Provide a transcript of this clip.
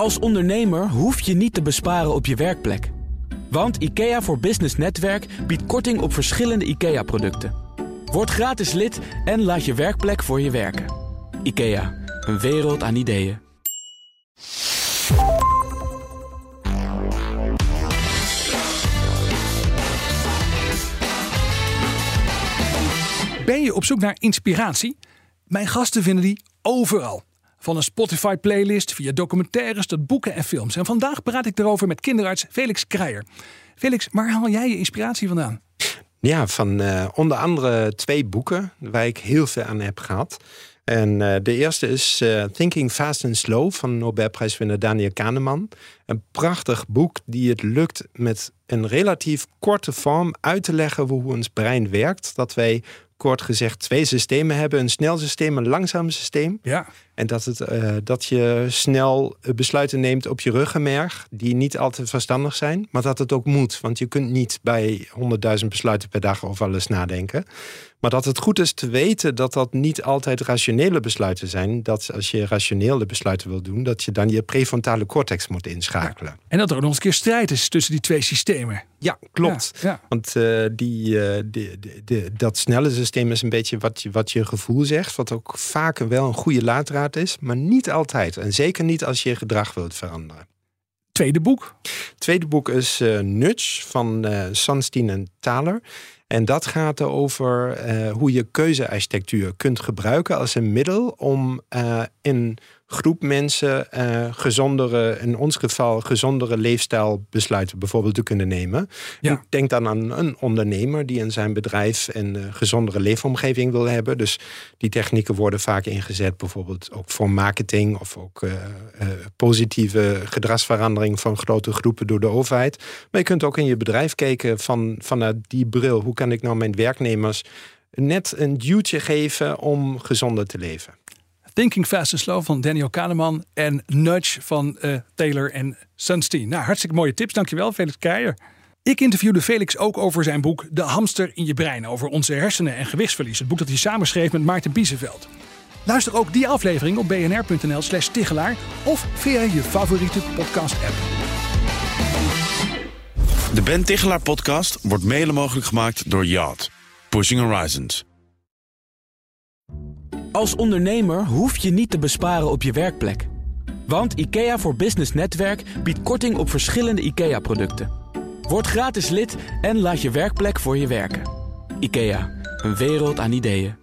Als ondernemer hoef je niet te besparen op je werkplek. Want IKEA voor Business Netwerk biedt korting op verschillende IKEA-producten. Word gratis lid en laat je werkplek voor je werken. IKEA, een wereld aan ideeën. Ben je op zoek naar inspiratie? Mijn gasten vinden die overal. Van een Spotify-playlist, via documentaires tot boeken en films. En vandaag praat ik erover met kinderarts Felix Kreijer. Felix, waar haal jij je inspiratie vandaan? Ja, van uh, onder andere twee boeken waar ik heel veel aan heb gehad. En uh, de eerste is uh, Thinking Fast and Slow van Nobelprijswinnaar Daniel Kahneman. Een prachtig boek die het lukt met een relatief korte vorm uit te leggen hoe ons brein werkt. Dat wij kort gezegd twee systemen hebben: een snel systeem, een langzaam systeem. Ja. En dat, het, uh, dat je snel besluiten neemt op je ruggenmerg, die niet altijd verstandig zijn, maar dat het ook moet. Want je kunt niet bij 100.000 besluiten per dag over alles nadenken. Maar dat het goed is te weten dat dat niet altijd rationele besluiten zijn. Dat als je rationele besluiten wil doen, dat je dan je prefrontale cortex moet inschakelen. En dat er ook nog eens een keer strijd is tussen die twee systemen. Ja, klopt. Ja, ja. Want uh, die, uh, die, die, dat snelle systeem is een beetje wat je, wat je gevoel zegt. Wat ook vaker wel een goede laadraad is, maar niet altijd. En zeker niet als je je gedrag wilt veranderen. Tweede boek? Tweede boek is uh, Nudge van Sunstein en Thaler. En dat gaat over uh, hoe je keuzearchitectuur kunt gebruiken als een middel om uh, in groep mensen uh, gezondere, in ons geval gezondere leefstijlbesluiten bijvoorbeeld te kunnen nemen. Ja. Ik denk dan aan een ondernemer die in zijn bedrijf een gezondere leefomgeving wil hebben. Dus die technieken worden vaak ingezet, bijvoorbeeld ook voor marketing of ook positieve gedragsverandering van grote groepen door de overheid. Maar je kunt ook in je bedrijf kijken van, vanuit die bril. Hoe kan ik nou mijn werknemers net een duwtje geven om gezonder te leven? Thinking Fast and Slow van Daniel Kahneman en Nudge van uh, Taylor en Sunstein. Nou, hartstikke mooie tips. Dankjewel, Felix Keijer. Ik interviewde Felix ook over zijn boek De hamster in je brein. Over onze hersenen en gewichtsverlies. Het boek dat hij samenschreef met Maarten Bieseveld. Luister ook die aflevering op bnr.nl slash Tichelaar of via je favoriete podcast app. De Ben Tichelaar podcast wordt mede mogelijk gemaakt door Yacht. Pushing Horizons. Als ondernemer hoef je niet te besparen op je werkplek. Want IKEA voor Business Netwerk biedt korting op verschillende IKEA-producten. Word gratis lid en laat je werkplek voor je werken. IKEA, een wereld aan ideeën.